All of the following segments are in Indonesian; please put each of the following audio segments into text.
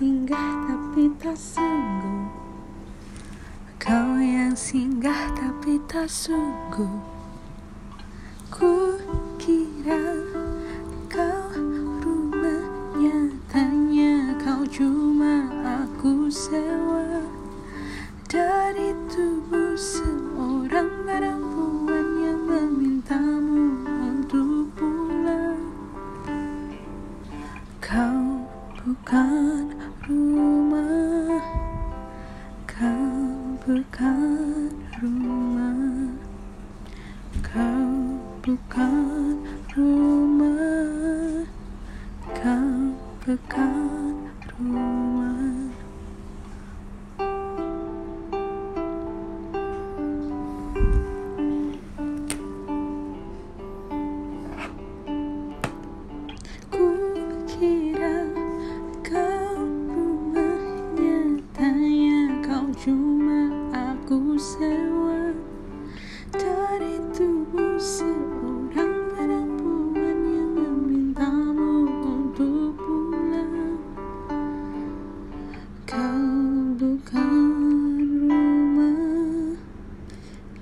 singgah tapi tak sungguh. Kau yang singgah tapi tak sungguh. Ku kira kau rumah nyatanya Kau cuma aku sewa. Dari tubuh seorang perempuan yang memintamu untuk pulang. Kau bukan bukan rumah Kau bukan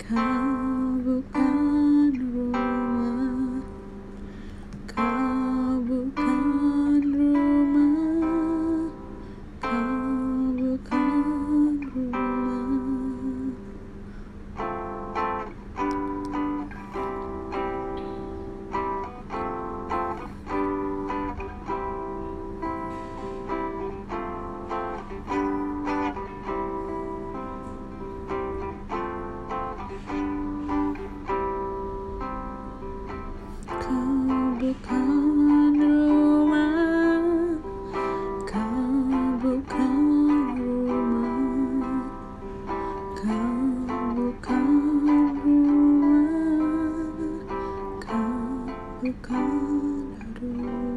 Kau gonna do?